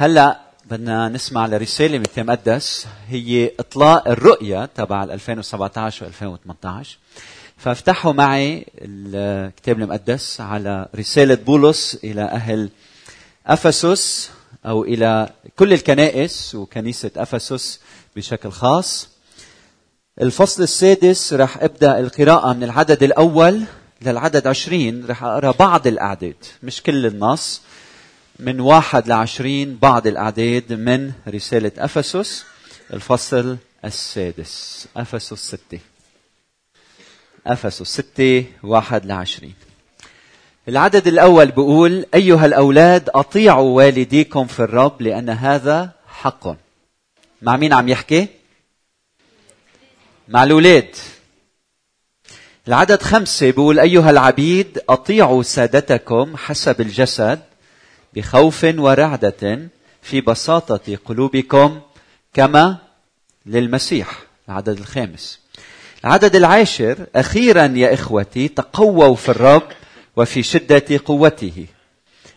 هلا بدنا نسمع لرسالة من المقدس هي إطلاق الرؤيه تبع 2017 و 2018 فافتحوا معي الكتاب المقدس على رسالة بولس إلى أهل أفسس أو إلى كل الكنائس وكنيسة أفسس بشكل خاص. الفصل السادس رح أبدأ القراءة من العدد الأول للعدد عشرين رح أقرأ بعض الأعداد مش كل النص. من واحد لعشرين بعض الأعداد من رسالة أفسس الفصل السادس. أفسس ستة. أفسس ستة واحد لعشرين. العدد الأول بيقول أيها الأولاد أطيعوا والديكم في الرب لأن هذا حق. مع مين عم يحكي؟ مع الأولاد. العدد خمسة بيقول أيها العبيد أطيعوا سادتكم حسب الجسد بخوف ورعدة في بساطة قلوبكم كما للمسيح العدد الخامس. العدد العاشر أخيرا يا إخوتي تقووا في الرب وفي شدة قوته.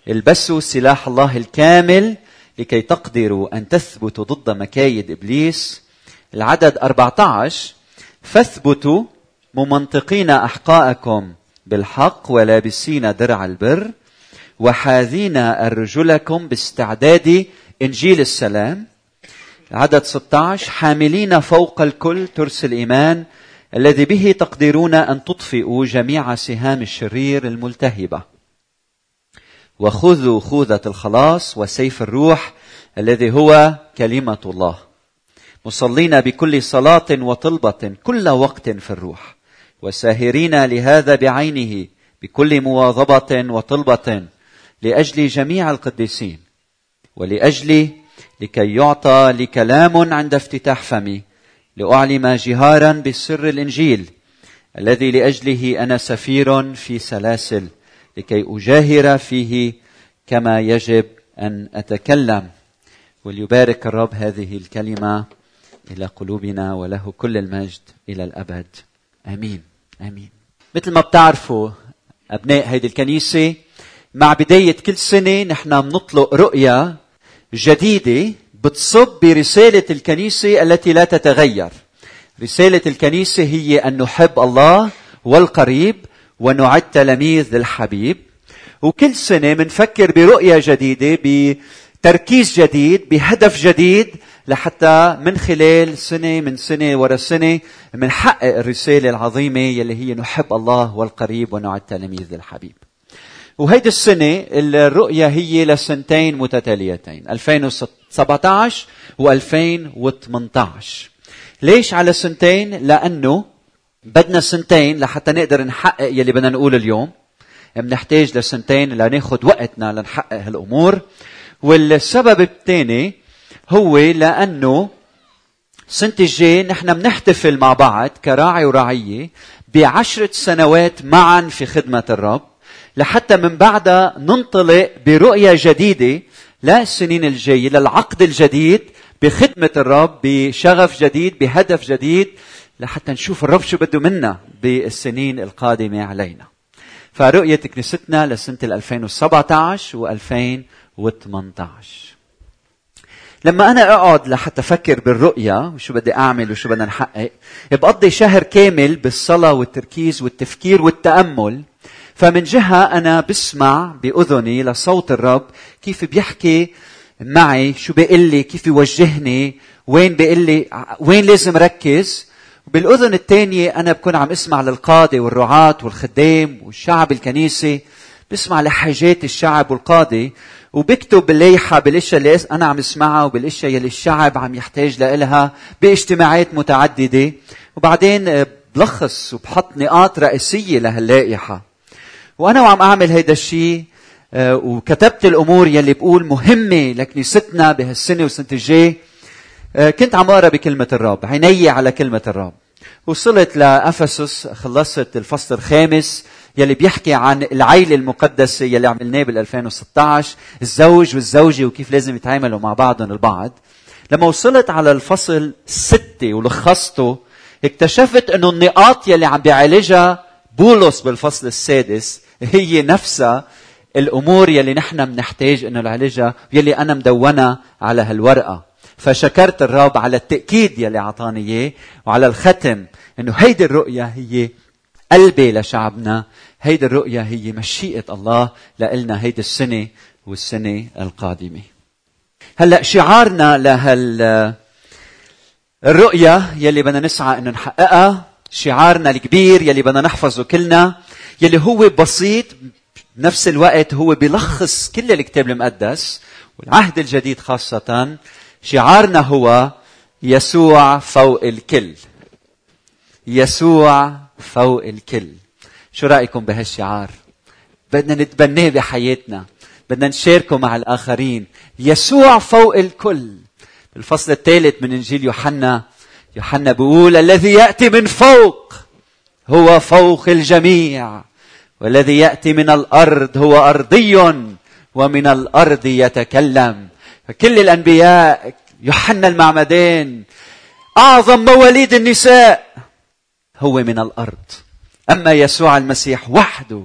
البسوا سلاح الله الكامل لكي تقدروا أن تثبتوا ضد مكايد إبليس. العدد 14 فاثبتوا ممنطقين أحقاءكم بالحق ولابسين درع البر. وحاذين أرجلكم باستعداد إنجيل السلام. عدد 16 حاملين فوق الكل ترس الإيمان الذي به تقدرون أن تطفئوا جميع سهام الشرير الملتهبة. وخذوا خوذة الخلاص وسيف الروح الذي هو كلمة الله. مصلين بكل صلاة وطلبة كل وقت في الروح. وساهرين لهذا بعينه بكل مواظبة وطلبة لأجل جميع القديسين ولأجل لكي يعطى لي كلام عند افتتاح فمي لأعلم جهارا بسر الإنجيل الذي لأجله أنا سفير في سلاسل لكي أجاهر فيه كما يجب أن أتكلم. وليبارك الرب هذه الكلمة إلى قلوبنا وله كل المجد إلى الأبد. آمين. آمين. مثل ما بتعرفوا أبناء هذه الكنيسة مع بداية كل سنة نحن بنطلق رؤية جديدة بتصب برسالة الكنيسة التي لا تتغير. رسالة الكنيسة هي أن نحب الله والقريب ونعد تلاميذ للحبيب. وكل سنة بنفكر برؤية جديدة بتركيز جديد بهدف جديد لحتى من خلال سنة من سنة ورا سنة منحقق الرسالة العظيمة يلي هي نحب الله والقريب ونعد تلاميذ للحبيب. وهيدي السنة الرؤية هي لسنتين متتاليتين 2017 و2018 ليش على سنتين؟ لأنه بدنا سنتين لحتى نقدر نحقق يلي بدنا نقول اليوم. بنحتاج لسنتين لناخذ وقتنا لنحقق هالأمور. والسبب الثاني هو لأنه السنة الجاي نحن بنحتفل مع بعض كراعي وراعية بعشرة سنوات معا في خدمة الرب. لحتى من بعدها ننطلق برؤية جديدة للسنين الجاية للعقد الجديد بخدمة الرب بشغف جديد بهدف جديد لحتى نشوف الرب شو بده منا بالسنين القادمة علينا. فرؤية كنيستنا لسنة 2017 و 2018 لما أنا أقعد لحتى أفكر بالرؤيا وشو بدي أعمل وشو بدنا نحقق بقضي شهر كامل بالصلاة والتركيز والتفكير والتأمل فمن جهة أنا بسمع بأذني لصوت الرب كيف بيحكي معي شو بيقول لي كيف يوجهني وين بيقول لي وين لازم ركز. بالأذن الثانية أنا بكون عم أسمع للقادة والرعاة والخدام والشعب الكنيسي بسمع لحاجات الشعب والقادة وبكتب بالليحة بالأشياء اللي أنا عم أسمعها وبالأشياء اللي الشعب عم يحتاج لإلها باجتماعات متعددة. وبعدين بلخص وبحط نقاط رئيسية لهاللائحة. وأنا وعم أعمل هيدا الشيء آه، وكتبت الأمور يلي بقول مهمة لكنيستنا بهالسنة والسنة الجاي. آه، كنت عم أقرأ بكلمة الرب عيني على كلمة الرب. وصلت لأفسس خلصت الفصل الخامس يلي بيحكي عن العيلة المقدسة يلي عملناه بال 2016 الزوج والزوجة وكيف لازم يتعاملوا مع بعضهم البعض. لما وصلت على الفصل ستة ولخصته اكتشفت إنه النقاط يلي عم بيعالجها بولس بالفصل السادس هي نفسها الأمور يلي نحن بنحتاج إنه نعالجها يلي أنا مدونها على هالورقة. فشكرت الرب على التأكيد يلي أعطاني إياه وعلى الختم إنه هيدي الرؤية هي قلبي لشعبنا هيدي الرؤية هي مشيئة الله لنا هيدي السنة والسنة القادمة. هلأ شعارنا لهال الرؤية يلي بدنا نسعى إنه نحققها شعارنا الكبير يلي بدنا نحفظه كلنا يلي هو بسيط بنفس الوقت هو بيلخص كل الكتاب المقدس والعهد الجديد خاصة. شعارنا هو يسوع فوق الكل. يسوع فوق الكل. شو رأيكم بهالشعار؟ بدنا نتبناه بحياتنا. بدنا نشاركه مع الآخرين. يسوع فوق الكل. الفصل الثالث من إنجيل يوحنا يوحنا بيقول الذي يأتي من فوق هو فوق الجميع. والذي يأتي من الأرض هو أرضي ومن الأرض يتكلم. فكل الأنبياء يوحنا المعمدان أعظم مواليد النساء هو من الأرض. أما يسوع المسيح وحده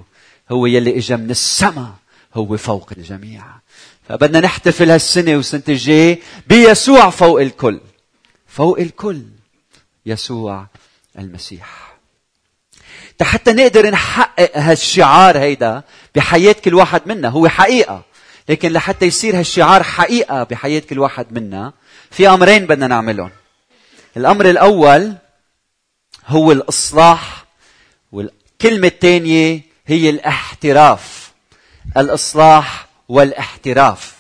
هو يلي إجا من السماء هو فوق الجميع. فبدنا نحتفل هالسنة والسنة الجاية بيسوع فوق الكل. فوق الكل يسوع المسيح. حتى نقدر نحقق هالشعار هيدا بحياة كل واحد منا. هو حقيقة. لكن لحتى يصير هالشعار حقيقة بحياة كل واحد منا في أمرين بدنا نعملهم. الأمر الأول هو الإصلاح والكلمة الثانية هي الاحتراف. الإصلاح والاحتراف.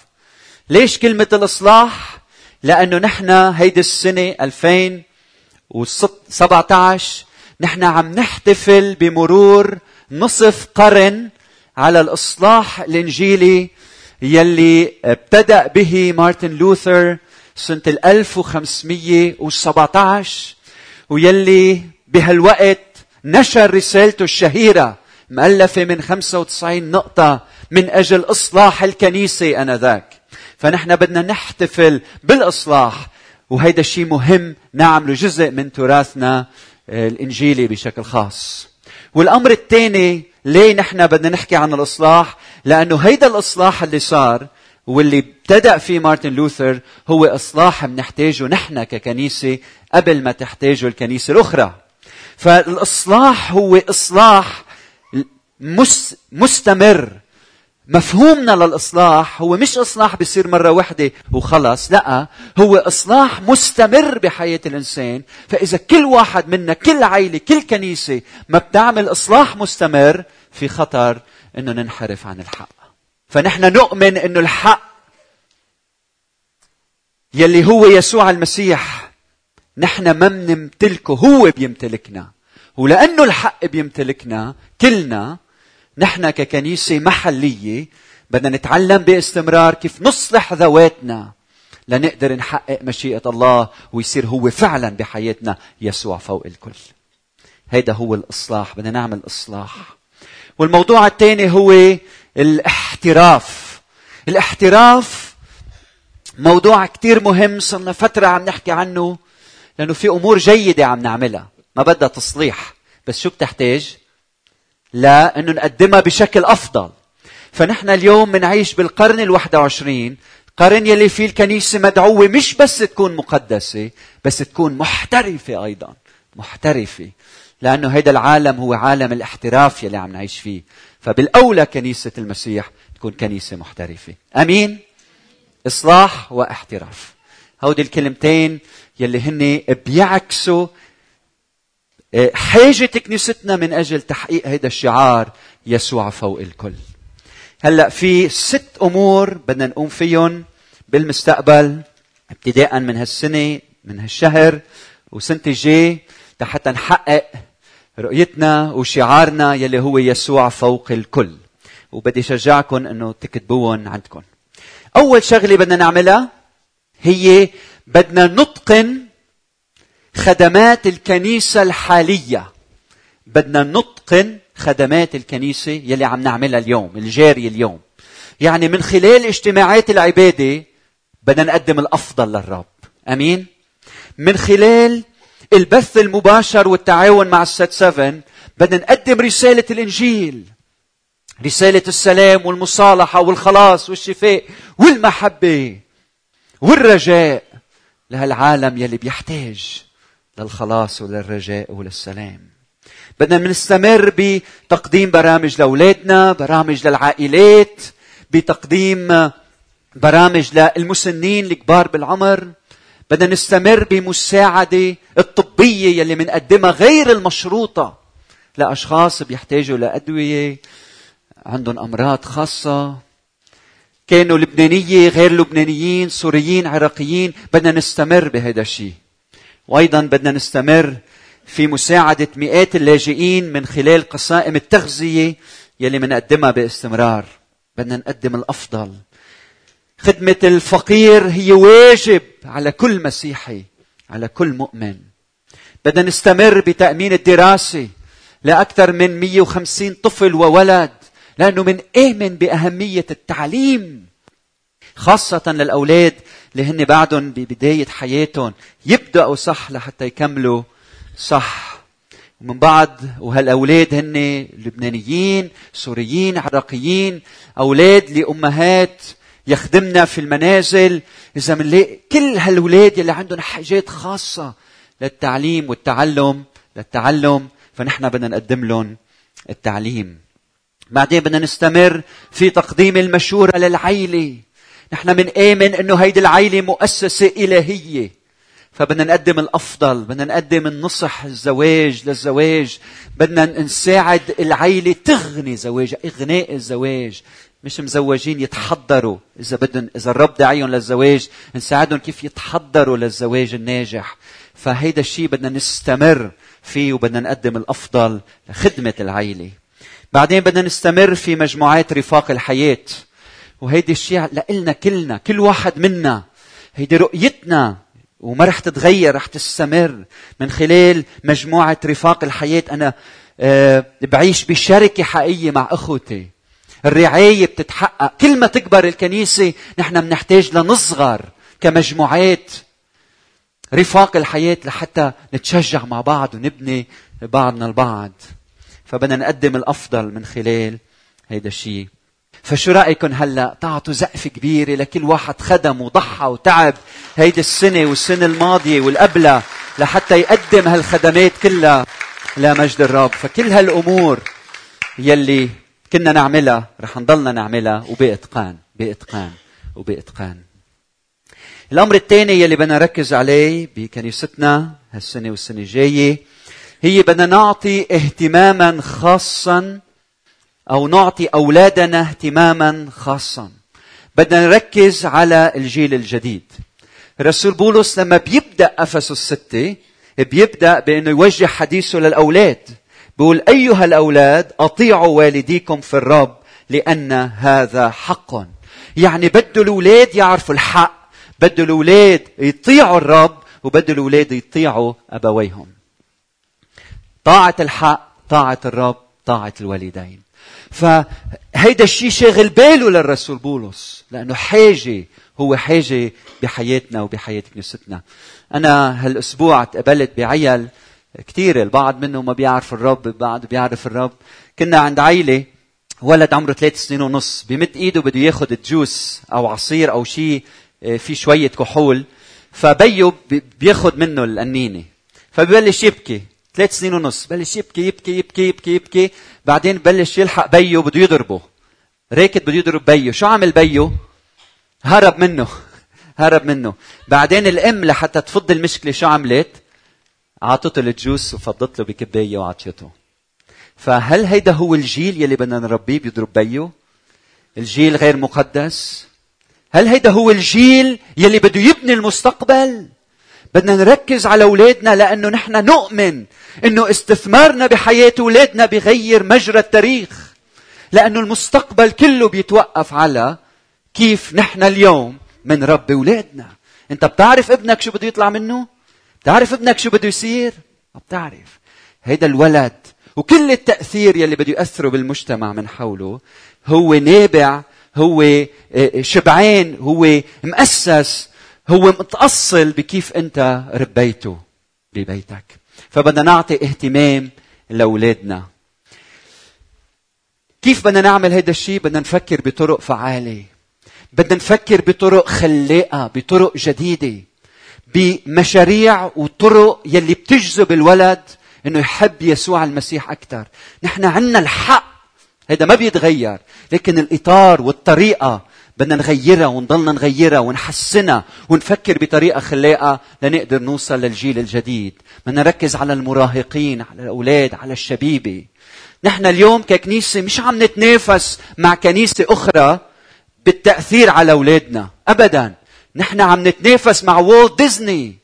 ليش كلمة الإصلاح؟ لأنه نحن هيدي السنة 2017 نحن عم نحتفل بمرور نصف قرن على الإصلاح الإنجيلي يلي ابتدأ به مارتن لوثر سنة 1517 ويلي بهالوقت نشر رسالته الشهيرة مؤلفة من 95 نقطة من أجل إصلاح الكنيسة أنذاك. فنحن بدنا نحتفل بالإصلاح وهيدا الشيء مهم نعمله جزء من تراثنا. آه، الإنجيلي بشكل خاص. والأمر الثاني ليه نحن بدنا نحكي عن الإصلاح؟ لأنه هيدا الإصلاح اللي صار واللي ابتدأ فيه مارتن لوثر هو إصلاح بنحتاجه نحن ككنيسة قبل ما تحتاجه الكنيسة الأخرى. فالإصلاح هو إصلاح مستمر مفهومنا للإصلاح هو مش إصلاح بيصير مرة واحدة وخلص لا هو إصلاح مستمر بحياة الإنسان. فإذا كل واحد منا كل عائلة كل كنيسة ما بتعمل إصلاح مستمر في خطر أنه ننحرف عن الحق. فنحن نؤمن أنه الحق يلي هو يسوع المسيح نحن ما بنمتلكه هو بيمتلكنا. ولأنه الحق بيمتلكنا كلنا نحن ككنيسة محلية بدنا نتعلم باستمرار كيف نصلح ذواتنا لنقدر نحقق مشيئة الله ويصير هو فعلا بحياتنا يسوع فوق الكل. هيدا هو الإصلاح، بدنا نعمل إصلاح. والموضوع الثاني هو الاحتراف. الاحتراف موضوع كتير مهم صرنا فترة عم نحكي عنه لأنه في أمور جيدة عم نعملها ما بدها تصليح بس شو بتحتاج؟ لا انه نقدمها بشكل أفضل. فنحن اليوم بنعيش بالقرن الواحد وعشرين قرن يلي فيه الكنيسة مدعوة مش بس تكون مقدسة بس تكون محترفة أيضا محترفة لأنه هيدا العالم هو عالم الاحتراف يلي عم نعيش فيه. فبالأولى كنيسة المسيح تكون كنيسة محترفة. أمين؟ إصلاح واحتراف. هودي الكلمتين يلي هن بيعكسوا حاجة كنيستنا من أجل تحقيق هذا الشعار يسوع فوق الكل. هلأ في ست أمور بدنا نقوم فيهم بالمستقبل ابتداء من هالسنة من هالشهر وسنة الجاي حتى نحقق رؤيتنا وشعارنا يلي هو يسوع فوق الكل. وبدي شجعكم إنه تكتبوهم عندكم. أول شغلة بدنا نعملها هي بدنا نتقن خدمات الكنيسة الحالية. بدنا نتقن خدمات الكنيسة يلي عم نعملها اليوم الجارية اليوم. يعني من خلال اجتماعات العبادة بدنا نقدم الأفضل للرب. أمين؟ من خلال البث المباشر والتعاون مع السات سفن بدنا نقدم رسالة الإنجيل. رسالة السلام والمصالحة والخلاص والشفاء والمحبة والرجاء لهالعالم يلي بيحتاج. للخلاص وللرجاء وللسلام. بدنا نستمر بتقديم برامج لأولادنا برامج للعائلات بتقديم برامج للمسنين الكبار بالعمر. بدنا نستمر بمساعدة الطبية يلي منقدمها غير المشروطة لأشخاص بيحتاجوا لأدوية عندهم أمراض خاصة. كانوا لبنانية غير لبنانيين سوريين عراقيين. بدنا نستمر بهذا الشيء وأيضا بدنا نستمر في مساعدة مئات اللاجئين من خلال قسائم التغذية يلي منقدمها باستمرار. بدنا نقدم الأفضل. خدمة الفقير هي واجب على كل مسيحي على كل مؤمن. بدنا نستمر بتأمين الدراسة لأكثر من 150 طفل وولد لأنه من آمن بأهمية التعليم. خاصة للأولاد اللي هن بعدهم ببداية حياتهم. يبدأوا صح لحتى يكملوا صح. ومن بعد وهالأولاد هن لبنانيين سوريين عراقيين أولاد لأمهات يخدمنا في المنازل. إذا منلاقي كل هالأولاد يلي عندهم حاجات خاصة للتعليم والتعلم للتعلم فنحن بدنا نقدم لهم التعليم. بعدين بدنا نستمر في تقديم المشورة للعيلة. نحن من آمن أنه هيدي العيلة مؤسسة إلهية. فبدنا نقدم الأفضل بدنا نقدم النصح الزواج للزواج. بدنا نساعد العيلة تغني زواجها إغناء الزواج. مش مزوجين يتحضروا. إذا بدهم إذا الرب داعيهم للزواج نساعدهم كيف يتحضروا للزواج الناجح. فهيدا الشيء بدنا نستمر فيه وبدنا نقدم الأفضل لخدمة العيلة. بعدين بدنا نستمر في مجموعات رفاق الحياة. وهيدي الشيء لإلنا كلنا كل واحد منا. هيدي رؤيتنا. وما رح تتغير رح تستمر. من خلال مجموعة رفاق الحياة أنا أه بعيش بشركة حقيقية مع أخوتي. الرعاية بتتحقق. كل ما تكبر الكنيسة نحن بنحتاج لنصغر كمجموعات رفاق الحياة لحتى نتشجع مع بعض ونبني بعضنا البعض. فبدنا نقدم الأفضل من خلال هيدا الشيء. فشو رايكم هلا؟ تعطوا زقفه كبيرة لكل واحد خدم وضحى وتعب. هيدي السنة والسنة الماضية والقبلة لحتى يقدم هالخدمات كلها لمجد الرب. فكل هالأمور يلي كنا نعملها رح نضلنا نعملها وبإتقان بإتقان وبإتقان. الأمر الثاني يلي بدنا نركز عليه بكنيستنا هالسنة والسنة الجاية هي بدنا نعطي اهتماما خاصا أو نعطي أولادنا اهتماما خاصا. بدنا نركز على الجيل الجديد. الرسول بولس لما بيبدأ أفسس الستة بيبدأ بأنه يوجه حديثه للأولاد. بيقول أيها الأولاد أطيعوا والديكم في الرب لأن هذا حق. يعني بده الأولاد يعرفوا الحق بده الأولاد يطيعوا الرب وبده الأولاد يطيعوا أبويهم. طاعة الحق طاعة الرب طاعة الوالدين. فهيدا الشيء شاغل باله للرسول بولس لأنه حاجة هو حاجة بحياتنا وبحياة كنيستنا أنا هالأسبوع تقابلت بعيل كثير البعض منهم ما بيعرف الرب البعض بيعرف الرب. كنا عند عيلة ولد عمره ثلاث سنين ونص بمد إيده بده ياخذ جوس أو عصير أو شيء آه، في شوية كحول. فبيو بياخذ منه القنينه فببلش يبكي. ثلاث سنين ونص. بلش يبكي يبكي يبكي يبكي يبكي. بعدين بلش يلحق بيو بده يضربه. ركض بده يضرب بيو. شو عمل بيو؟ هرب منه. هرب منه. بعدين الأم لحتى تفض المشكلة شو عملت؟ عطته ال juice وفضت له بكباية وعطيته فهل هيدا هو الجيل يلي بدنا نربيه بيضرب بيو؟ الجيل غير مقدس؟ هل هيدا هو الجيل يلي بده يبني المستقبل؟ بدنا نركز على أولادنا لأنه نحن نؤمن إنه استثمارنا بحياة أولادنا بغير مجرى التاريخ. لأنه المستقبل كله بيتوقف على كيف نحن اليوم رب أولادنا. أنت بتعرف ابنك شو بده يطلع منه؟ بتعرف ابنك شو بده يصير؟ ما بتعرف. هيدا الولد. وكل التأثير يلي بده ياثره بالمجتمع من حوله هو نابع هو آه، شبعان هو مؤسس هو متأصل بكيف أنت ربيته ببيتك. فبدنا نعطي اهتمام لأولادنا. كيف بدنا نعمل هيدا الشيء بدنا نفكر بطرق فعالة. بدنا نفكر بطرق خلاقة بطرق جديدة. بمشاريع وطرق يلي بتجذب الولد إنه يحب يسوع المسيح أكثر نحن عنا الحق. هذا ما بيتغير. لكن الإطار والطريقة بدنا نغيرها ونضلنا نغيرها ونحسنها ونفكر بطريقة خلاقة لنقدر نوصل للجيل الجديد. بدنا نركز على المراهقين على الأولاد على الشبيبة. نحن اليوم ككنيسة مش عم نتنافس مع كنيسة أخرى بالتأثير على أولادنا أبدا. نحن عم نتنافس مع وولد ديزني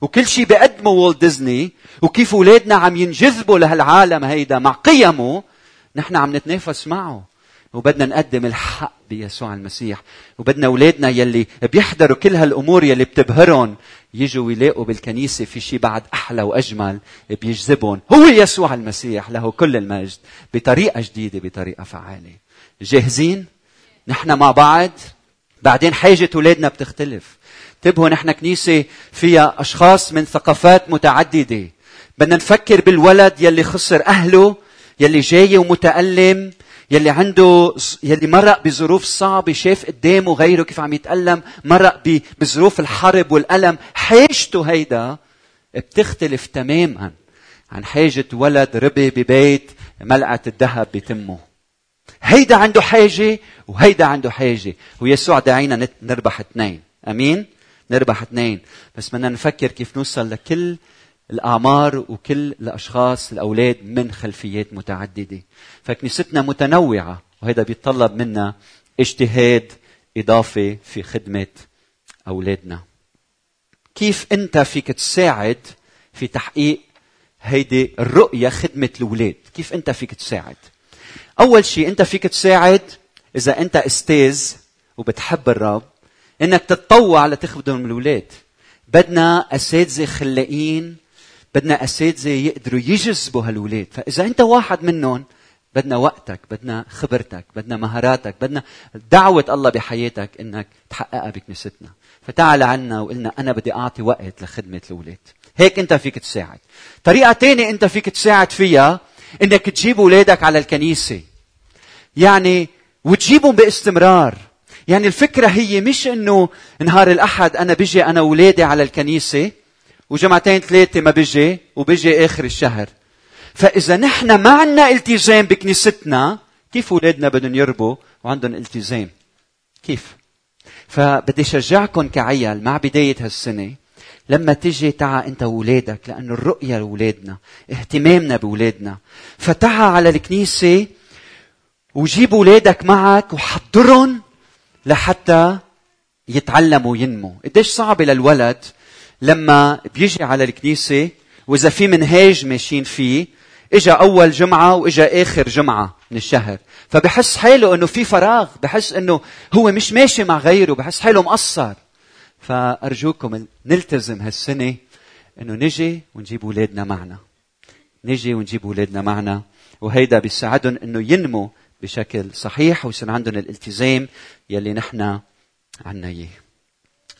وكل شيء بيقدمه وولد ديزني وكيف أولادنا عم ينجذبوا لهالعالم هيدا مع قيمه نحن عم نتنافس معه. وبدنا نقدم الحق بيسوع المسيح وبدنا أولادنا يلي بيحضروا كل هالأمور يلي بتبهرهم يجوا ويلاقوا بالكنيسة في شيء بعد أحلى وأجمل بيجذبهم. هو يسوع المسيح له كل المجد بطريقة جديدة بطريقة فعالة. جاهزين؟ نحن مع بعض؟ بعدين حاجة أولادنا بتختلف. انتبهوا نحن كنيسة فيها أشخاص من ثقافات متعددة. بدنا نفكر بالولد يلي خسر أهله يلي جاي ومتألم يلي عنده يلي مرق بظروف صعبة شاف قدامه غيره كيف عم يتألم مرق بظروف الحرب والألم. حاجته هيدا بتختلف تماما عن حاجة ولد ربي ببيت ملعة الذهب بتمه. هيدا عنده حاجة وهيدا عنده حاجة. ويسوع داعينا نربح اثنين. أمين؟ نربح اثنين. بس بدنا نفكر كيف نوصل لكل الأعمار وكل الأشخاص الأولاد من خلفيات متعددة. فكنيستنا متنوعة وهذا بيتطلب منا اجتهاد إضافي في خدمة أولادنا. كيف أنت فيك تساعد في تحقيق هيدي الرؤية خدمة الأولاد؟ كيف أنت فيك تساعد؟ أول شيء أنت فيك تساعد إذا أنت أستاذ وبتحب الرب إنك تتطوع لتخدم الأولاد. بدنا أساتذة خلاقين بدنا أساتذة يقدروا يجذبوا هالولاد. فإذا أنت واحد منهم بدنا وقتك بدنا خبرتك بدنا مهاراتك بدنا دعوة الله بحياتك إنك تحققها بكنيستنا. فتعال عنا وقلنا أنا بدي أعطي وقت لخدمة الاولاد هيك أنت فيك تساعد. طريقة تانية أنت فيك تساعد فيها إنك تجيب اولادك على الكنيسة. يعني وتجيبهم باستمرار. يعني الفكرة هي مش إنه نهار الأحد أنا بيجي أنا واولادي على الكنيسة. وجمعتين ثلاثة ما بيجي وبيجي آخر الشهر. فإذا نحن ما عنا التزام بكنيستنا كيف أولادنا بدهم يربوا وعندهم التزام؟ كيف؟ فبدي شجعكم كعيال مع بداية هالسنة لما تجي تعا أنت وأولادك لأنه الرؤية لأولادنا اهتمامنا بأولادنا. فتعا على الكنيسة وجيب أولادك معك وحضرهم لحتى يتعلموا وينموا. قديش صعب للولد لما بيجي على الكنيسة وإذا في منهاج ماشيين فيه إجا أول جمعة وإجا آخر جمعة من الشهر. فبحس حاله إنه في فراغ بحس إنه هو مش ماشي مع غيره بحس حاله مقصر. فأرجوكم نلتزم هالسنة إنه نجي ونجيب أولادنا معنا. نجي ونجيب أولادنا معنا. وهيدا بيساعدهم إنه ينمو بشكل صحيح ويصير عندهم الالتزام يلي نحن عنا إياه.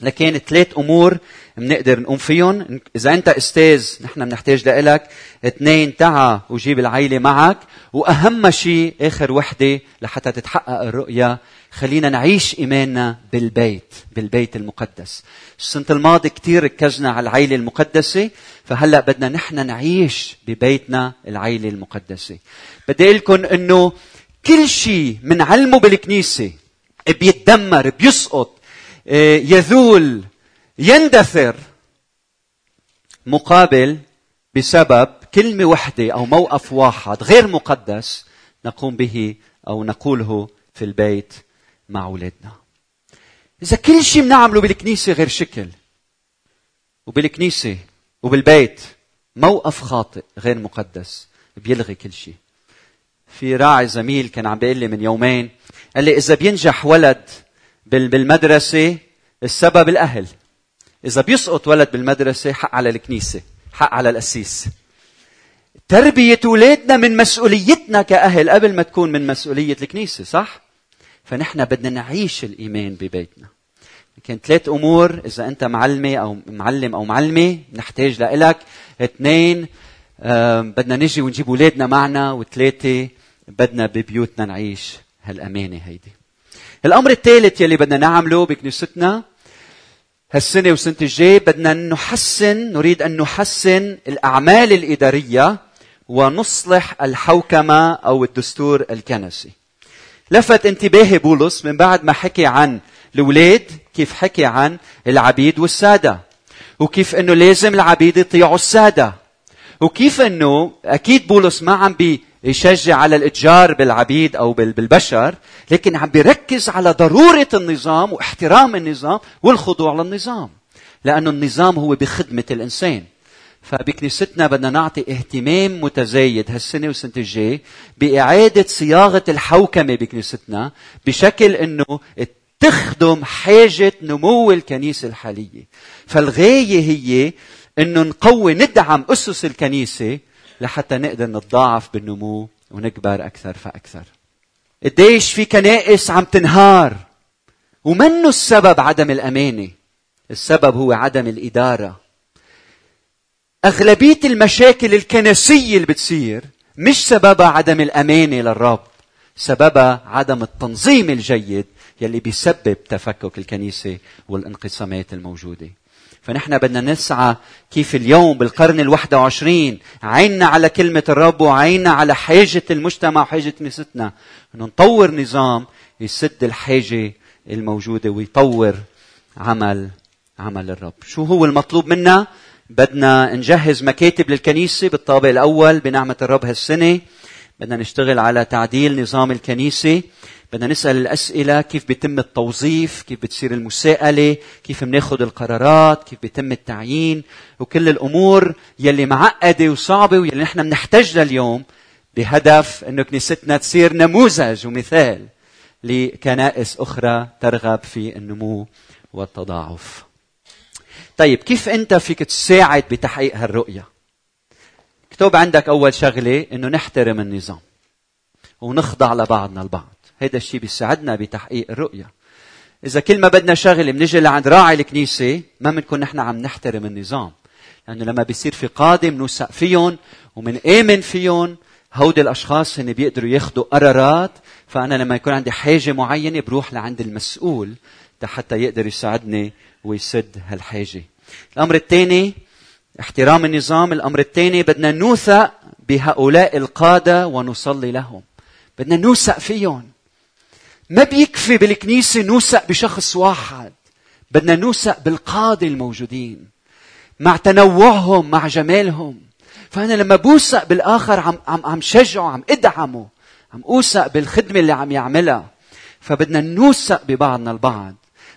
لكن ثلاث أمور بنقدر نقوم فيهم. إذا أنت أستاذ نحن بنحتاج لك اثنين تعا وجيب العيلة معك. وأهم شيء آخر وحدة لحتى تتحقق الرؤية خلينا نعيش إيماننا بالبيت بالبيت المقدس. السنة الماضية كثير ركزنا على العيلة المقدسة فهلأ بدنا نحن نعيش ببيتنا العيلة المقدسة. بدي أقول لكم إنه كل شيء بنعلمه بالكنيسة بيتدمر بيسقط. يذول يندثر مقابل بسبب كلمة وحدة أو موقف واحد غير مقدس نقوم به أو نقوله في البيت مع أولادنا. إذا كل شيء بنعمله بالكنيسة غير شكل وبالكنيسة وبالبيت موقف خاطئ غير مقدس بيلغي كل شيء في راعي زميل كان عم بيقول لي من يومين قال لي إذا بينجح ولد بالمدرسة السبب الأهل. إذا بيسقط ولد بالمدرسة حق على الكنيسة حق على القسيس. تربية أولادنا من مسؤوليتنا كأهل قبل ما تكون من مسؤولية الكنيسة صح؟ فنحن بدنا نعيش الإيمان ببيتنا. لكن ثلاث أمور إذا أنت معلمة أو معلم أو معلمة نحتاج لإلك. اثنين بدنا نجي ونجيب أولادنا معنا. وثلاثة بدنا ببيوتنا نعيش هالأمانة هيدي. الأمر الثالث يلي بدنا نعمله بكنيستنا هالسنة وسنة الجاي بدنا نحسن نريد أن نحسن الأعمال الإدارية ونصلح الحوكمة أو الدستور الكنسي. لفت انتباهي بولس من بعد ما حكي عن الأولاد كيف حكي عن العبيد والسادة وكيف أنه لازم العبيد يطيعوا السادة وكيف أنه أكيد بولس ما عم بيشجع على الإتجار بالعبيد أو بالبشر لكن عم بيركز على ضرورة النظام واحترام النظام والخضوع للنظام لأنه النظام هو بخدمة الإنسان. فبكنيستنا بدنا نعطي اهتمام متزايد هالسنة والسنة الجاي بإعادة صياغة الحوكمة بكنيستنا بشكل أنه تخدم حاجة نمو الكنيسة الحالية. فالغاية هي أنه نقوي ندعم أسس الكنيسة لحتى نقدر نتضاعف بالنمو ونكبر أكثر فأكثر. قديش في كنائس عم تنهار. ومنه السبب عدم الأمانة. السبب هو عدم الإدارة. أغلبية المشاكل الكنسية اللي بتصير مش سببها عدم الأمانة للرب. سببها عدم التنظيم الجيد يلي بيسبب تفكك الكنيسة والانقسامات الموجودة. فنحن بدنا نسعى كيف اليوم بالقرن الواحد وعشرين عيننا على كلمة الرب وعيننا على حاجة المجتمع وحاجة كنيستنا أنه نطور نظام يسد الحاجة الموجودة ويطور عمل عمل الرب. شو هو المطلوب منا؟ بدنا نجهز مكاتب للكنيسة بالطابق الأول بنعمة الرب هالسنة. بدنا نشتغل على تعديل نظام الكنيسة. بدنا نسأل الأسئلة كيف بيتم التوظيف؟ كيف بتصير المساءلة؟ كيف بناخذ القرارات؟ كيف بيتم التعيين؟ وكل الأمور يلي معقدة وصعبة واللي نحن بنحتاجها اليوم بهدف أنه كنيستنا تصير نموذج ومثال لكنائس أخرى ترغب في النمو والتضاعف. طيب كيف أنت فيك تساعد بتحقيق هالرؤية؟ اكتب عندك أول شغلة أنه نحترم النظام ونخضع لبعضنا البعض. هذا الشيء بيساعدنا بتحقيق الرؤية. إذا كل ما بدنا شغلة بنجي لعند راعي الكنيسة ما بنكون نحن عم نحترم النظام. لأنه لما بيصير في قادم نوثق فيهم ومن آمن فيهم هودي الأشخاص هن بيقدروا ياخذوا قرارات. فأنا لما يكون عندي حاجة معينة بروح لعند المسؤول حتى يقدر يساعدني ويسد هالحاجة. الأمر الثاني احترام النظام. الأمر الثاني بدنا نوثق بهؤلاء القادة ونصلي لهم. بدنا نوثق فيهم. ما بيكفي بالكنيسة نوثق بشخص واحد. بدنا نوثق بالقادة الموجودين. مع تنوعهم مع جمالهم. فأنا لما بوثق بالآخر عم عم عم شجعه عم إدعمه عم أوثق بالخدمة اللي عم يعملها. فبدنا نوثق ببعضنا البعض.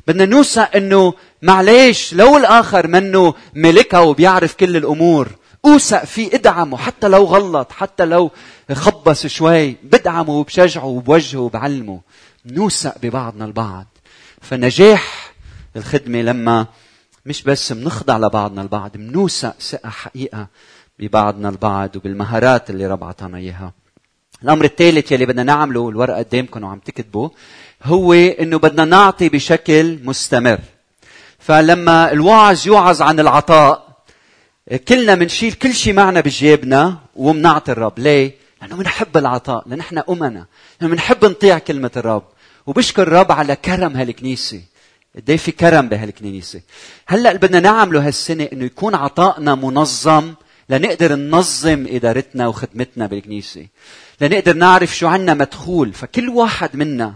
بدنا نوثق إنه معليش لو الآخر منه ملكها وبيعرف كل الأمور أوثق فيه إدعمه. حتى لو غلط حتى لو خبص شوي بدعمه وبشجعه وبوجهه وبعلمه. نوثق ببعضنا البعض. فنجاح الخدمة لما مش بس بنخضع لبعضنا البعض بنوثق ثقة حقيقة ببعضنا البعض وبالمهارات اللي رب عطانا إياها. الأمر الثالث يلي بدنا نعمله الورقة قدامكم وعم تكتبوا هو إنه بدنا نعطي بشكل مستمر. فلما الواعظ يوعظ عن العطاء كلنا بنشيل كل شيء معنا بجيبنا وبنعطي الرب. ليه؟ لأنه بنحب العطاء لأن نحن أمنا لأنه بنحب نطيع كلمة الرب. وبشكر الرب على كرم هالكنيسة. قد إيه في كرم بهالكنيسة؟ هلأ بدنا نعمله هالسنة إنه يكون عطائنا منظم لنقدر ننظم إدارتنا وخدمتنا بالكنيسة. لنقدر نعرف شو عنا مدخول. فكل واحد منا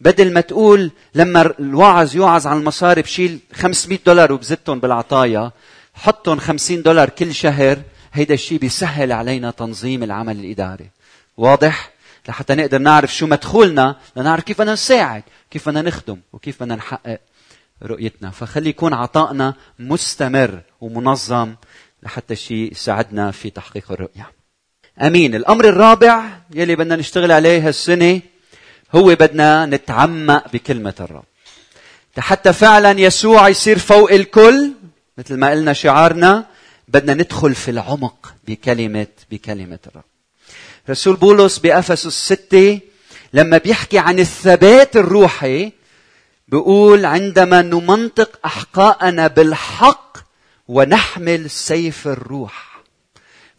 بدل ما تقول لما الواعظ يوعظ عن المصاري بشيل 500 دولار وبزتهم بالعطايا حطهم 50 دولار كل شهر هيدا الشيء بيسهل علينا تنظيم العمل الإداري. واضح؟ لحتى نقدر نعرف شو مدخولنا لنعرف كيف بدنا نساعد كيف بدنا نخدم وكيف بدنا نحقق رؤيتنا. فخلي يكون عطائنا مستمر ومنظم لحتى الشيء يساعدنا في تحقيق الرؤية. أمين. الأمر الرابع يلي بدنا نشتغل عليه هالسنة هو بدنا نتعمق بكلمة الرب. حتى فعلا يسوع يصير فوق الكل مثل ما قلنا شعارنا بدنا ندخل في العمق بكلمه بكلمة الرب. رسول بولس بأفسس الستة لما بيحكي عن الثبات الروحي بيقول عندما نمنطق أحقاءنا بالحق ونحمل سيف الروح.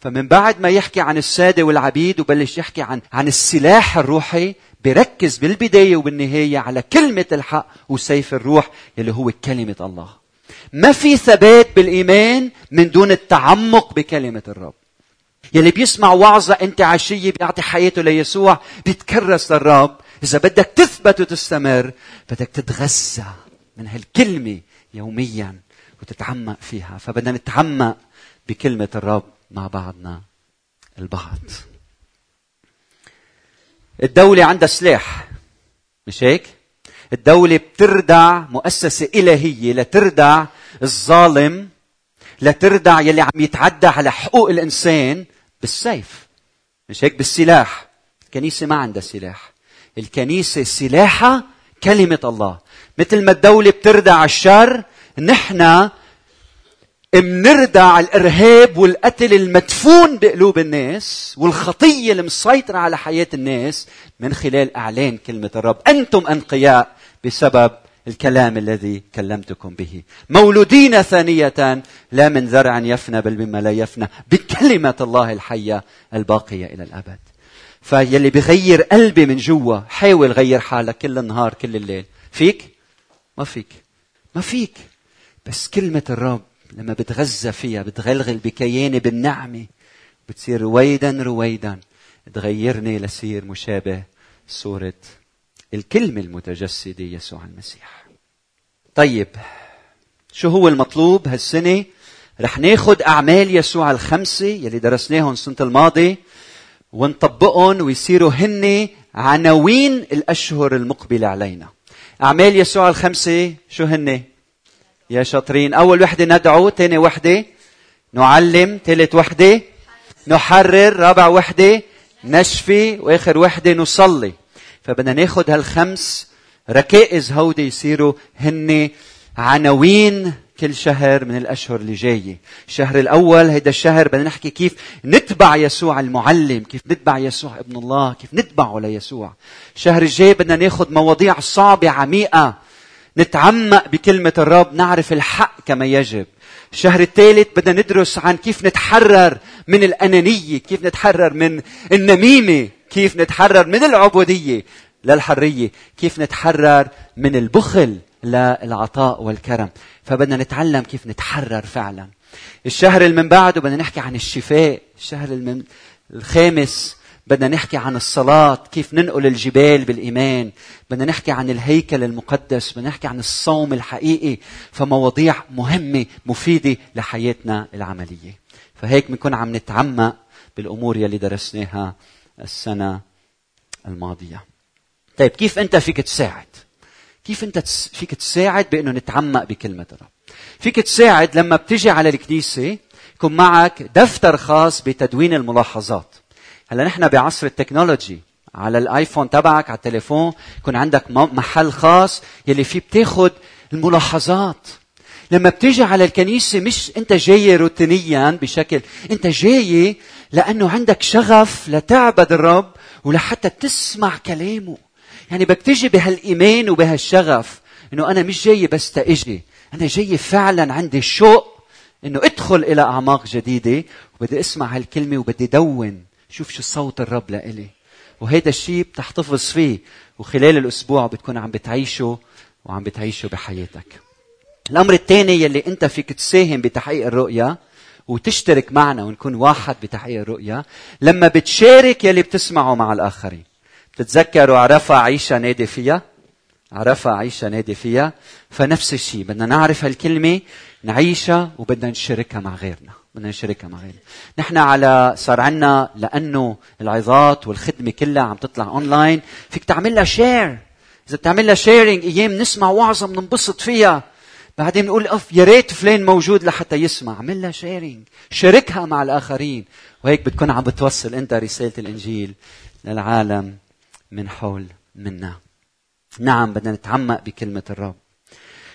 فمن بعد ما يحكي عن السادة والعبيد وبلش يحكي عن عن السلاح الروحي بركز بالبداية وبالنهاية على كلمة الحق وسيف الروح اللي هو كلمة الله. ما في ثبات بالإيمان من دون التعمق بكلمة الرب. يلي بيسمع وعظة أنت عشية بيعطي حياته ليسوع بيتكرس للرب. إذا بدك تثبت وتستمر بدك تتغذى من هالكلمة يوميا وتتعمق فيها. فبدنا نتعمق بكلمة الرب مع بعضنا. البعض. الدولة عندها سلاح. مش هيك؟ الدولة بتردع مؤسسة إلهية لتردع الظالم لتردع يلي عم يتعدى على حقوق الإنسان بالسيف. مش هيك؟ بالسلاح. الكنيسة ما عندها سلاح. الكنيسة سلاحها كلمة الله. مثل ما الدولة بتردع الشر نحن منردع الإرهاب والقتل المدفون بقلوب الناس والخطية المسيطرة على حياة الناس من خلال إعلان كلمة الرب. أنتم أنقياء بسبب الكلام الذي كلمتكم به. مولودين ثانية لا من زرع يفنى بل مما لا يفنى بكلمة الله الحية الباقية إلى الأبد. فيلي بغير قلبي من جوا حاول غير حالك كل النهار كل الليل. فيك؟ ما فيك. ما فيك. بس كلمة الرب لما بتغذى فيها بتغلغل بكياني بالنعمة بتصير رويدا رويدا. تغيرني لصير مشابه صورة الكلمة المتجسدة يسوع المسيح. طيب شو هو المطلوب هالسنة؟ رح ناخد أعمال يسوع الخمسة يلي درسناهم السنة الماضية ونطبقهم ويصيروا هن عناوين الأشهر المقبلة علينا. أعمال يسوع الخمسة شو هن؟ يا شاطرين. أول وحدة ندعو ثاني وحدة نعلم ثالث وحدة نحرر رابع وحدة نشفي وآخر وحدة نصلي. فبدنا ناخذ هالخمس ركائز هودي يصيروا هن عناوين كل شهر من الأشهر اللي جاية. الشهر الأول هيدا الشهر بدنا نحكي كيف نتبع يسوع المعلم كيف نتبع يسوع ابن الله كيف نتبعه ليسوع. الشهر الجاي بدنا ناخذ مواضيع صعبة عميقة. نتعمق بكلمة الرب نعرف الحق كما يجب. الشهر الثالث بدنا ندرس عن كيف نتحرر من الأنانية كيف نتحرر من النميمة. كيف نتحرر من العبودية للحرية كيف نتحرر من البخل للعطاء والكرم. فبدنا نتعلم كيف نتحرر فعلا. الشهر اللي من بعده بدنا نحكي عن الشفاء. الشهر الخامس بدنا نحكي عن الصلاة كيف ننقل الجبال بالإيمان. بدنا نحكي عن الهيكل المقدس بدنا نحكي عن الصوم الحقيقي. فمواضيع مهمة مفيدة لحياتنا العملية. فهيك بنكون عم نتعمق بالأمور يلي درسناها السنة الماضية. طيب كيف أنت فيك تساعد؟ كيف أنت فيك تساعد بأنه نتعمق بكلمة الرب؟ فيك تساعد لما بتجي على الكنيسة يكون معك دفتر خاص بتدوين الملاحظات. هلا نحن بعصر التكنولوجي. على الآيفون تبعك على التليفون يكون عندك محل خاص يلي فيه بتاخذ الملاحظات. لما بتيجي على الكنيسة مش أنت جاي روتينيا بشكل أنت جاي لأنه عندك شغف لتعبد الرب ولحتى تسمع كلامه. يعني بدك تيجي بهالإيمان وبهالشغف أنه أنا مش جاي بس تأجي أنا جاي فعلا عندي شوق أنه أدخل إلى أعماق جديدة وبدي أسمع هالكلمة وبدي دون. شوف شو صوت الرب لإلي. وهيدا الشيء بتحتفظ فيه. وخلال الأسبوع بتكون عم بتعيشه وعم بتعيشه بحياتك. الأمر الثاني يلي أنت فيك تساهم بتحقيق الرؤية وتشترك معنا ونكون واحد بتحقيق الرؤية. لما بتشارك يلي بتسمعه مع الآخرين. بتتذكروا عرفها عيشة نادي فيها؟ عرفها عيشة نادي فيها؟ فنفس الشيء بدنا نعرف هالكلمة نعيشها وبدنا نشاركها مع غيرنا. بدنا نشاركها مع غيرنا. نحن على صار عنا لأنه العظات والخدمة كلها عم تطلع اونلاين فيك تعمل لها share إذا بتعمل لها sharing أيام نسمع وعظة بننبسط فيها. بعدين بنقول اف يا ريت فلان موجود لحتى يسمع. عمل لها sharing شاركها مع الآخرين. وهيك بتكون عم بتوصل أنت رسالة الإنجيل للعالم من حول منا. نعم بدنا نتعمق بكلمة الرب.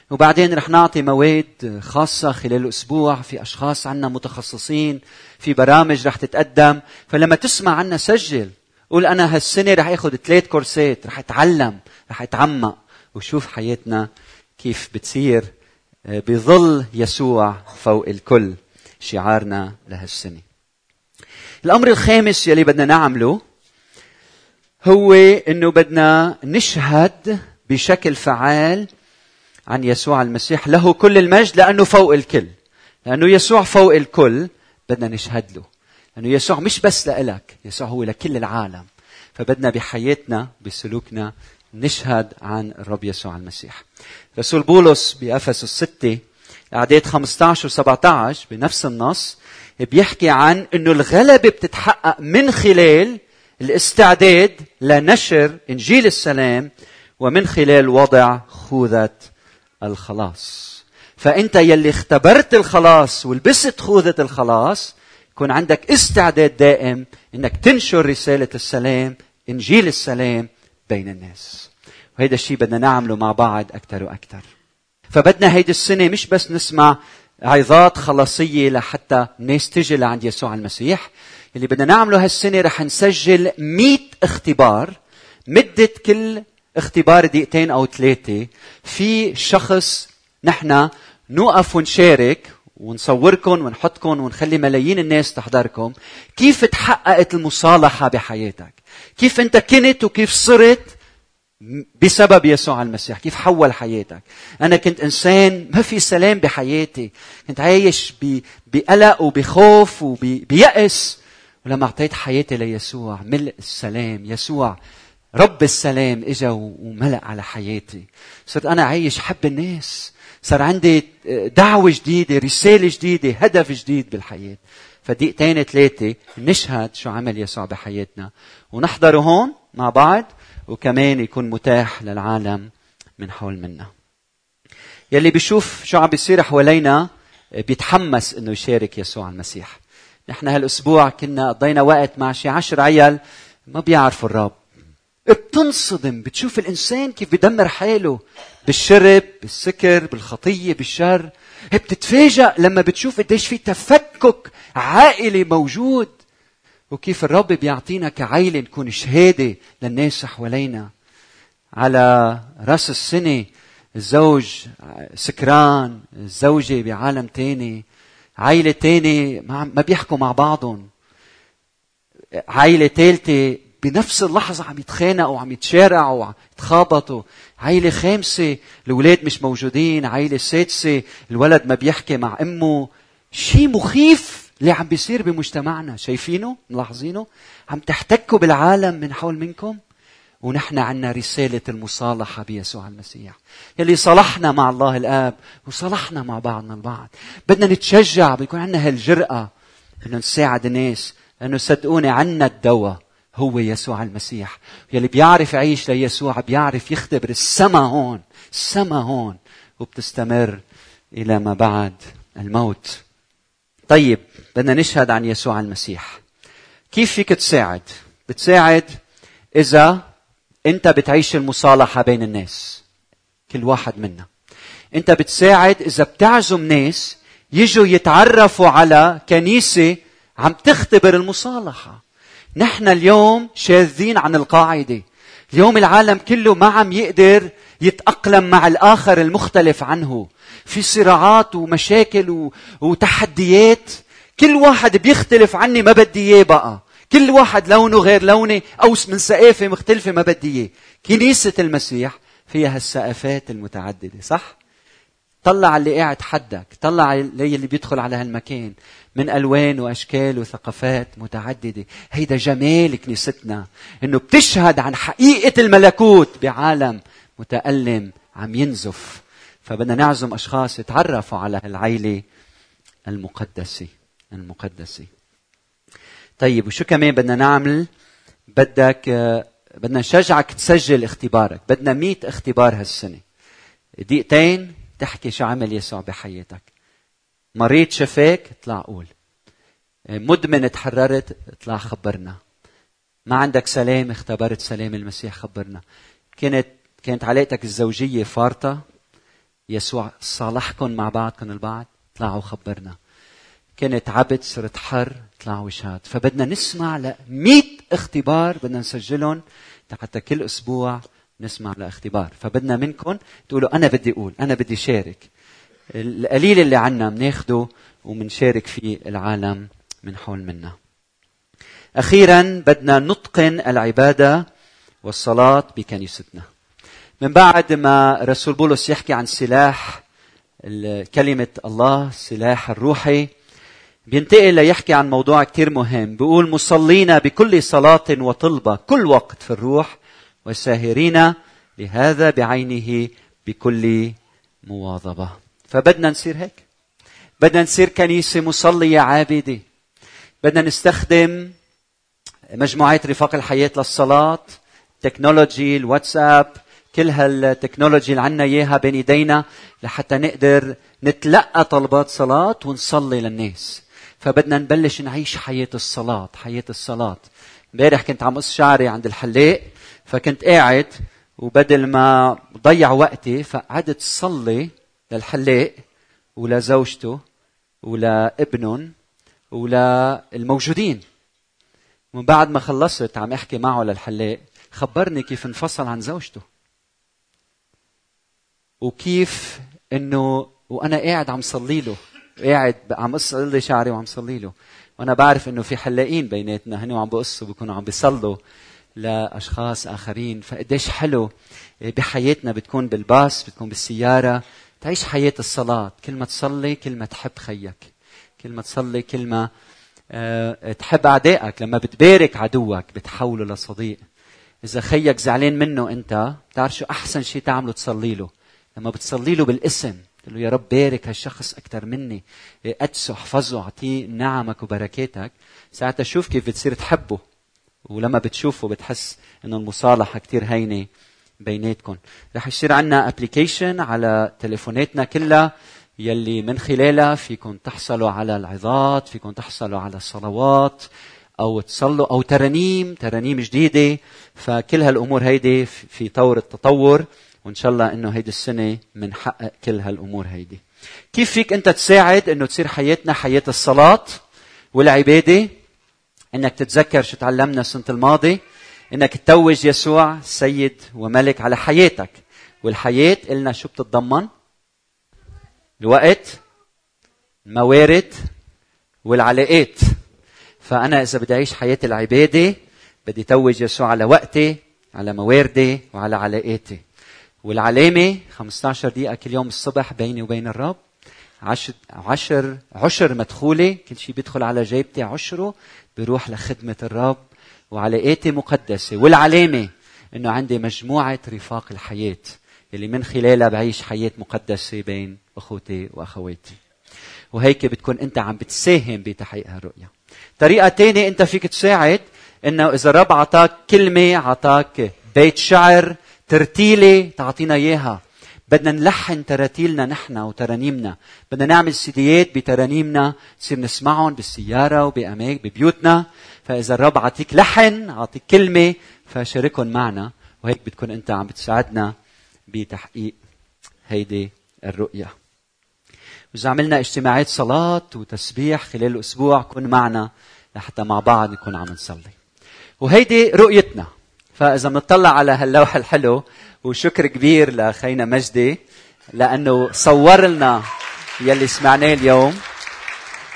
وبعدين رح نعطي مواد خاصة خلال الأسبوع. في أشخاص عنا متخصصين في برامج رح تتقدم. فلما تسمع عنا سجل. قول أنا هالسنة رح أخذ ثلاث كورسات. رح أتعلم رح أتعمق. وشوف حياتنا كيف بتصير. بظل يسوع فوق الكل. شعارنا لهالسنة الأمر الخامس يلي بدنا نعمله هو إنه بدنا نشهد بشكل فعال عن يسوع المسيح. له كل المجد لأنه فوق الكل. لأنه يسوع فوق الكل بدنا نشهد له. لأنه يسوع مش بس لإلك يسوع هو لكل العالم. فبدنا بحياتنا بسلوكنا نشهد عن الرب يسوع المسيح رسول بولس بأفسس 6 أعداد 15 و 17 بنفس النص بيحكي عن إنه الغلبة بتتحقق من خلال الاستعداد لنشر إنجيل السلام ومن خلال وضع خوذة الخلاص. فأنت يلي اختبرت الخلاص ولبست خوذة الخلاص يكون عندك استعداد دائم إنك تنشر رسالة السلام إنجيل السلام بين الناس. وهذا الشيء بدنا نعمله مع بعض أكثر وأكثر. فبدنا هيدي السنة مش بس نسمع عظات خلاصية لحتى الناس تجي لعند يسوع المسيح اللي بدنا نعمله هالسنة رح نسجل مئة اختبار مدة كل اختبار دقيقتين أو ثلاثة في شخص نحن نوقف ونشارك ونصوركم ونحطكم ونخلي ملايين الناس تحضركم. كيف تحققت المصالحة بحياتك؟ كيف انت كنت وكيف صرت بسبب يسوع المسيح؟ كيف حول حياتك؟ أنا كنت إنسان ما في سلام بحياتي. كنت عايش بقلق وبخوف وبيأس ولما أعطيت حياتي ليسوع ملء السلام. يسوع رب السلام إجا وملأ على حياتي. صرت أنا عايش حب الناس. صار عندي دعوة جديدة رسالة جديدة هدف جديد بالحياة. فدقيقتين ثلاثة نشهد شو عمل يسوع بحياتنا. ونحضره هون مع بعض وكمان يكون متاح للعالم من حول منا. يلي بيشوف شو عم بيصير حوالينا بيتحمس إنه يشارك يسوع المسيح. نحن هالأسبوع كنا قضينا وقت مع شي عشر عيال ما بيعرفوا الرب. بتنصدم بتشوف الإنسان كيف بدمر حاله بالشرب بالسكر بالخطية بالشر. بتتفاجأ لما بتشوف قديش في تفكك عائلي موجود. وكيف الرب بيعطينا كعيلة نكون شهادة للناس حوالينا. على رأس السنة الزوج سكران الزوجة بعالم تاني عائلة تاني ما بيحكوا مع بعضهم. عائلة ثالثة بنفس اللحظة عم يتخانقوا عم يتشارعوا يتخابطوا. عائلة خامسة الأولاد مش موجودين عائلة سادسة الولد ما بيحكي مع أمه. شيء مخيف اللي عم بيصير بمجتمعنا. شايفينه؟ ملاحظينه؟ عم تحتكوا بالعالم من حول منكم؟ ونحن عنا رسالة المصالحة بيسوع المسيح. يلي صلحنا مع الله الآب وصلحنا مع بعضنا البعض. بدنا نتشجع بيكون عنا هالجرأة إنه نساعد الناس لأنه صدقوني عنا الدواء. هو يسوع المسيح. يلي بيعرف يعيش ليسوع بيعرف يختبر السما هون السما هون وبتستمر إلى ما بعد الموت. طيب بدنا نشهد عن يسوع المسيح. كيف فيك تساعد؟ بتساعد إذا أنت بتعيش المصالحة بين الناس كل واحد منا. أنت بتساعد إذا بتعزم ناس يجوا يتعرفوا على كنيسة عم تختبر المصالحة. نحن اليوم شاذين عن القاعدة. اليوم العالم كله ما عم يقدر يتأقلم مع الآخر المختلف عنه. في صراعات ومشاكل وتحديات. كل واحد بيختلف عني ما بدي إياه بقى. كل واحد لونه غير لوني أو من ثقافه مختلفة ما بدي إياه. كنيسة المسيح فيها هالثقافات المتعددة صح؟ طلع اللي قاعد حدك طلع اللي بيدخل على هالمكان. من ألوان وأشكال وثقافات متعددة. هيدا جمال كنيستنا. إنه بتشهد عن حقيقة الملكوت بعالم متألم عم ينزف. فبدنا نعزم أشخاص يتعرفوا على العيله المقدسة المقدسة. طيب وشو كمان بدنا نعمل؟ بدك بدنا نشجعك تسجل اختبارك. بدنا مئة اختبار هالسنة. دقيقتين. تحكي شو عمل يسوع بحياتك. مريض شفاك اطلع قول. مدمن تحررت اطلع خبرنا. ما عندك سلام اختبرت سلام المسيح خبرنا. كانت كانت علاقتك الزوجية فارطة. يسوع صالحكم مع بعضكم البعض اطلعوا خبرنا. كنت عبد صرت حر طلع وشاد فبدنا نسمع ل 100 اختبار بدنا نسجلهم حتى كل أسبوع. نسمع لاختبار فبدنا منكم تقولوا أنا بدي أقول أنا بدي شارك. القليل اللي عنا بناخده وبنشارك فيه العالم من حول منا. أخيرا بدنا نتقن العبادة والصلاة بكنيستنا من بعد ما رسول بولس يحكي عن سلاح كلمة الله السلاح الروحي بينتقل ليحكي عن موضوع كتير مهم. بيقول مصلين بكل صلاة وطلبة كل وقت في الروح وساهرين لهذا بعينه بكل مواظبة. فبدنا نصير هيك. بدنا نصير كنيسة مصلية عابدة. بدنا نستخدم مجموعات رفاق الحياة للصلاة تكنولوجي الواتساب كل هالتكنولوجي اللي عنا إياها بين إيدينا لحتى نقدر نتلقى طلبات صلاة ونصلي للناس. فبدنا نبلش نعيش حياة الصلاة حياة الصلاة. امبارح كنت عم قص شعري عند الحلاق. فكنت قاعد وبدل ما ضيع وقتي فقعدت صلي للحلاق ولزوجته ولابنهم وللموجودين ومن بعد ما خلصت عم احكي معه للحلاق خبرني كيف انفصل عن زوجته. وكيف إنه وأنا قاعد عم صلي له قاعد عم قص لي شعري وعم صلي له. وأنا بعرف إنه في حلاقين بيناتنا هن وعم بقصوا بيكونوا عم بيصلوا. لأشخاص آخرين. فقديش حلو بحياتنا بتكون بالباص بتكون بالسيارة. تعيش حياة الصلاة. كل ما تصلي كل ما تحب خيك. كل ما تصلي كل ما أه تحب أعدائك. لما بتبارك عدوك بتحوله لصديق. إذا خيك زعلان منه أنت بتعرف شو أحسن شيء تعمله تصلي له. لما بتصلي له بالاسم تقول له يا رب بارك هالشخص أكثر مني. قدسه أحفظه أعطيه نعمك وبركاتك. ساعتها شوف كيف بتصير تحبه. ولما بتشوفه بتحس إنه المصالحة كثير هينة بيناتكم. رح يصير عندنا application على تليفوناتنا كلها يلي من خلالها فيكم تحصلوا على العظات فيكم تحصلوا على الصلوات أو تصلوا أو ترانيم ترانيم جديدة. فكل هالأمور هيدي في طور التطور وإن شاء الله إنه هيدي السنة بنحقق كل هالأمور هيدي. كيف فيك أنت تساعد إنه تصير حياتنا حياة الصلاة والعبادة؟ إنك تتذكر شو تعلمنا السنة الماضي؟ إنك تتوج يسوع سيد وملك على حياتك. والحياة قلنا شو بتتضمن؟ الوقت الموارد والعلاقات. فأنا إذا بدي أعيش حياه العبادة بدي توج يسوع على وقتي على مواردي وعلى علاقاتي. والعلامة 15 دقيقة كل يوم الصبح بيني وبين الرب. عشر عشر عشر مدخولة كل شيء بيدخل على جيبتي عشره بيروح لخدمة الرب وعلاقاتي مقدسة والعلامة إنه عندي مجموعة رفاق الحياة اللي من خلالها بعيش حياة مقدسة بين أخوتي وأخواتي. وهيك بتكون أنت عم بتساهم بتحقيق هالرؤية. طريقة تانية أنت فيك تساعد إنه إذا الرب عطاك كلمة عطاك بيت شعر ترتيلة تعطينا إياها. بدنا نلحن تراتيلنا نحن وترانيمنا. بدنا نعمل سيديات بترانيمنا نصير نسمعهم بالسيارة وبأماكن ببيوتنا. فإذا الرب عطيك لحن عطيك كلمة فشاركهم معنا. وهيك بتكون أنت عم بتساعدنا بتحقيق هيدي الرؤية. وإذا عملنا اجتماعات صلاة وتسبيح خلال الأسبوع كن معنا لحتى مع بعض نكون عم نصلي. وهيدي رؤيتنا. فإذا بنطلع على هاللوح الحلو وشكر كبير لخينا مجدي لأنه صور لنا يلي سمعناه اليوم.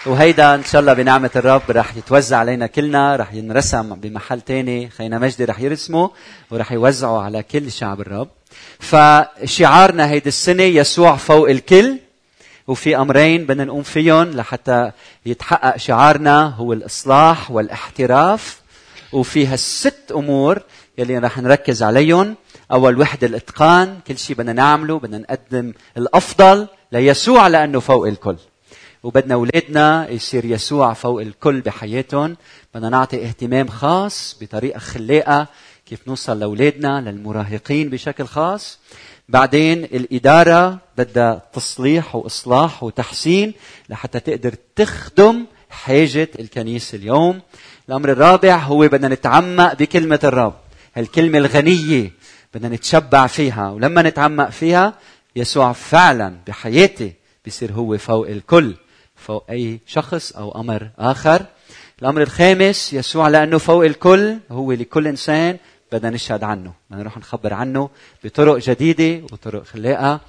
وهيدا إن شاء الله بنعمة الرب رح يتوزع علينا كلنا رح ينرسم بمحل تاني. خينا مجدي رح يرسمه ورح يوزعه على كل شعب الرب. فشعارنا هيدي السنة يسوع فوق الكل وفي أمرين بدنا نقوم فيهم لحتى يتحقق شعارنا. هو الإصلاح والإحتراف وفي هالست أمور يلي رح نركز عليهم. أول وحدة الإتقان كل شيء بدنا نعمله بدنا نقدم الأفضل ليسوع لأنه فوق الكل. وبدنا أولادنا يصير يسوع فوق الكل بحياتهم. بدنا نعطي اهتمام خاص بطريقة خلاقه كيف نوصل لأولادنا للمراهقين بشكل خاص. بعدين الإدارة بدها تصليح وإصلاح وتحسين لحتى تقدر تخدم حاجة الكنيسة اليوم. الأمر الرابع هو بدنا نتعمق بكلمة الرب. هالكلمة الغنية بدنا نتشبع فيها. ولما نتعمق فيها يسوع فعلا بحياتي بيصير هو فوق الكل فوق أي شخص أو أمر آخر. الأمر الخامس يسوع لأنه فوق الكل هو لكل إنسان بدنا نشهد عنه. بدنا نروح نخبر عنه بطرق جديدة وطرق خلاقة.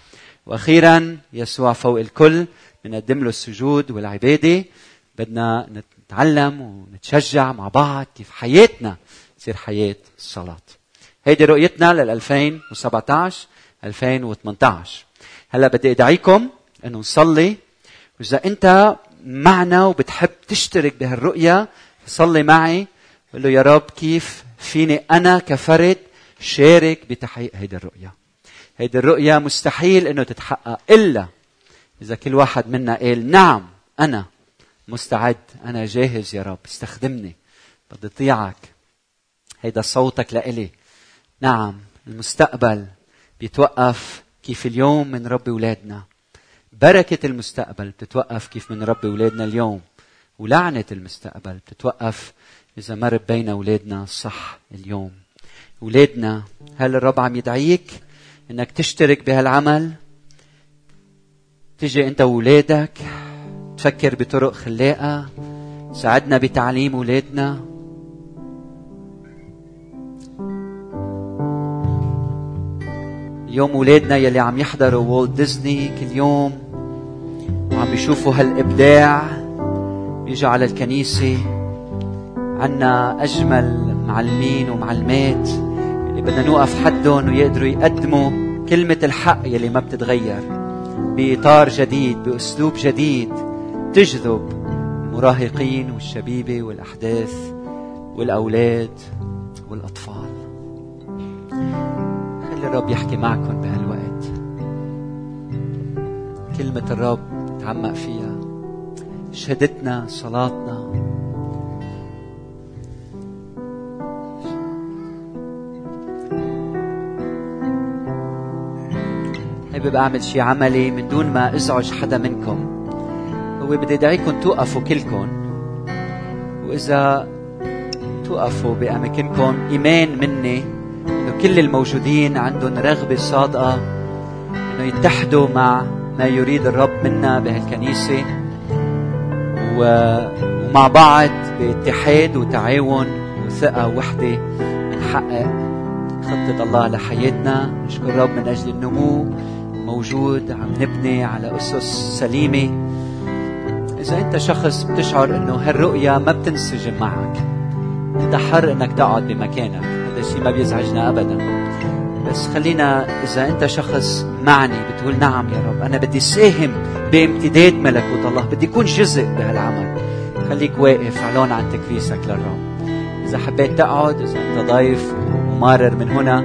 وأخيرا يسوع فوق الكل بنقدم له السجود والعبادة. بدنا ونتعلم ونتشجع مع بعض كيف حياتنا تصير حياة الصلاة هيدي رؤيتنا لل 2017 2018 هلا بدي أدعيكم إنه نصلي. وإذا أنت معنا وبتحب تشترك بهالرؤية صلي معي. قل له يا رب كيف فيني أنا كفرد شارك بتحقيق هيدي الرؤية. هيدي الرؤية مستحيل إنه تتحقق إلا إذا كل واحد منا قال نعم أنا مستعد أنا جاهز يا رب استخدمني بدي أطيعك. هيدا صوتك لإلي. نعم المستقبل بيتوقف كيف اليوم من ربي ولادنا. بركة المستقبل بتتوقف كيف من ربي ولادنا اليوم. ولعنة المستقبل بتتوقف إذا ما ربينا أولادنا صح اليوم. أولادنا هل الرب عم يدعيك إنك تشترك بهالعمل؟ تجي أنت وولادك تفكر بطرق خلاقة ساعدنا بتعليم أولادنا اليوم أولادنا يلي عم يحضروا وولد ديزني كل يوم وعم بيشوفوا هالإبداع. بيجوا على الكنيسة. عنا أجمل معلمين ومعلمات اللي بدنا نوقف حدهم ويقدروا يقدموا كلمة الحق يلي ما بتتغير. بإطار جديد بأسلوب جديد تجذب المراهقين والشبيبة والأحداث والأولاد والأطفال. الرب يحكي معكم بهالوقت. كلمة الرب نتعمق فيها. شهادتنا صلاتنا. حابب أعمل شيء عملي من دون ما أزعج حدا منكم. هو بدي ادعيكم توقفوا كلكم. وإذا توقفوا بأماكنكم إيمان مني كل الموجودين عندهم رغبة صادقة إنه يتحدوا مع ما يريد الرب منا بهالكنيسة. ومع بعض باتحاد وتعاون وثقة وحدة نحقق خطة الله لحياتنا. نشكر الرب من أجل النمو موجود عم نبني على أسس سليمة. إذا أنت شخص بتشعر إنه هالرؤية ما بتنسجم معك. انت حر إنك تقعد بمكانك. الشيء ما بيزعجنا ابدا. بس خلينا إذا أنت شخص معني بتقول نعم يا رب أنا بدي ساهم بامتداد ملكوت الله بدي اكون جزء بهالعمل. خليك واقف اعلان عن تكريسك للرب. إذا حبيت تقعد إذا أنت ضيف وممرر من هنا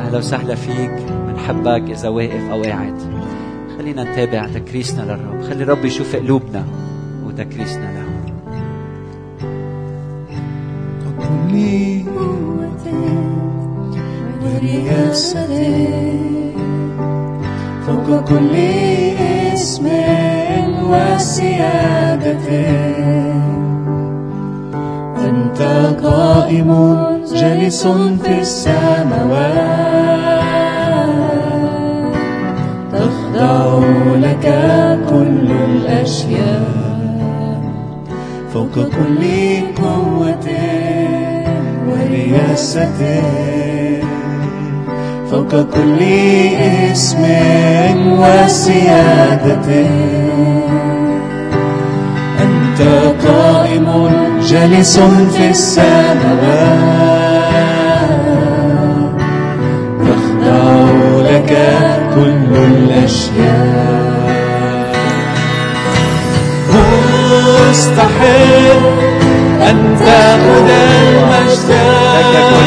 أهلا وسهلا فيك بنحبك إذا واقف أو قاعد. خلينا نتابع تكريسنا للرب. خلي الرب يشوف قلوبنا وتكريسنا له فوق كل اسم وسيادته. أنت قائم جالس في السماوات تخضع لك كل الأشياء. فوق كل قوة ورياسة فوق كل اسم وسيادة أنت قائم جالس في السماوات.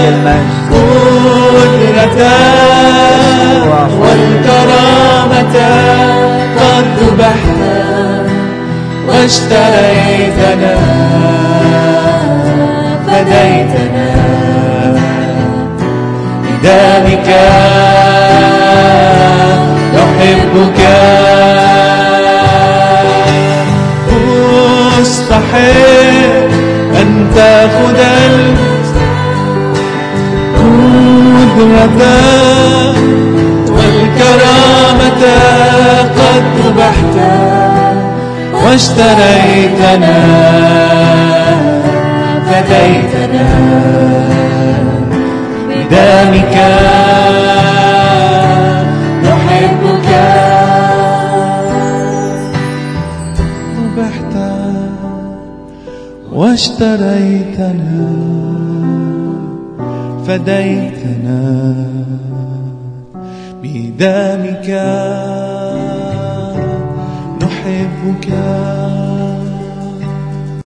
المجد قدرة والكرامة قد ذبحت واشتريتنا فديتنا بدمك نحبك مستحيل أن تأخذ القدرة والكرامة قد ذبحت واشتريتنا فديتنا بدمك. نحبك. ذبحت واشتريتنا فديتنا. بدمك نحبك.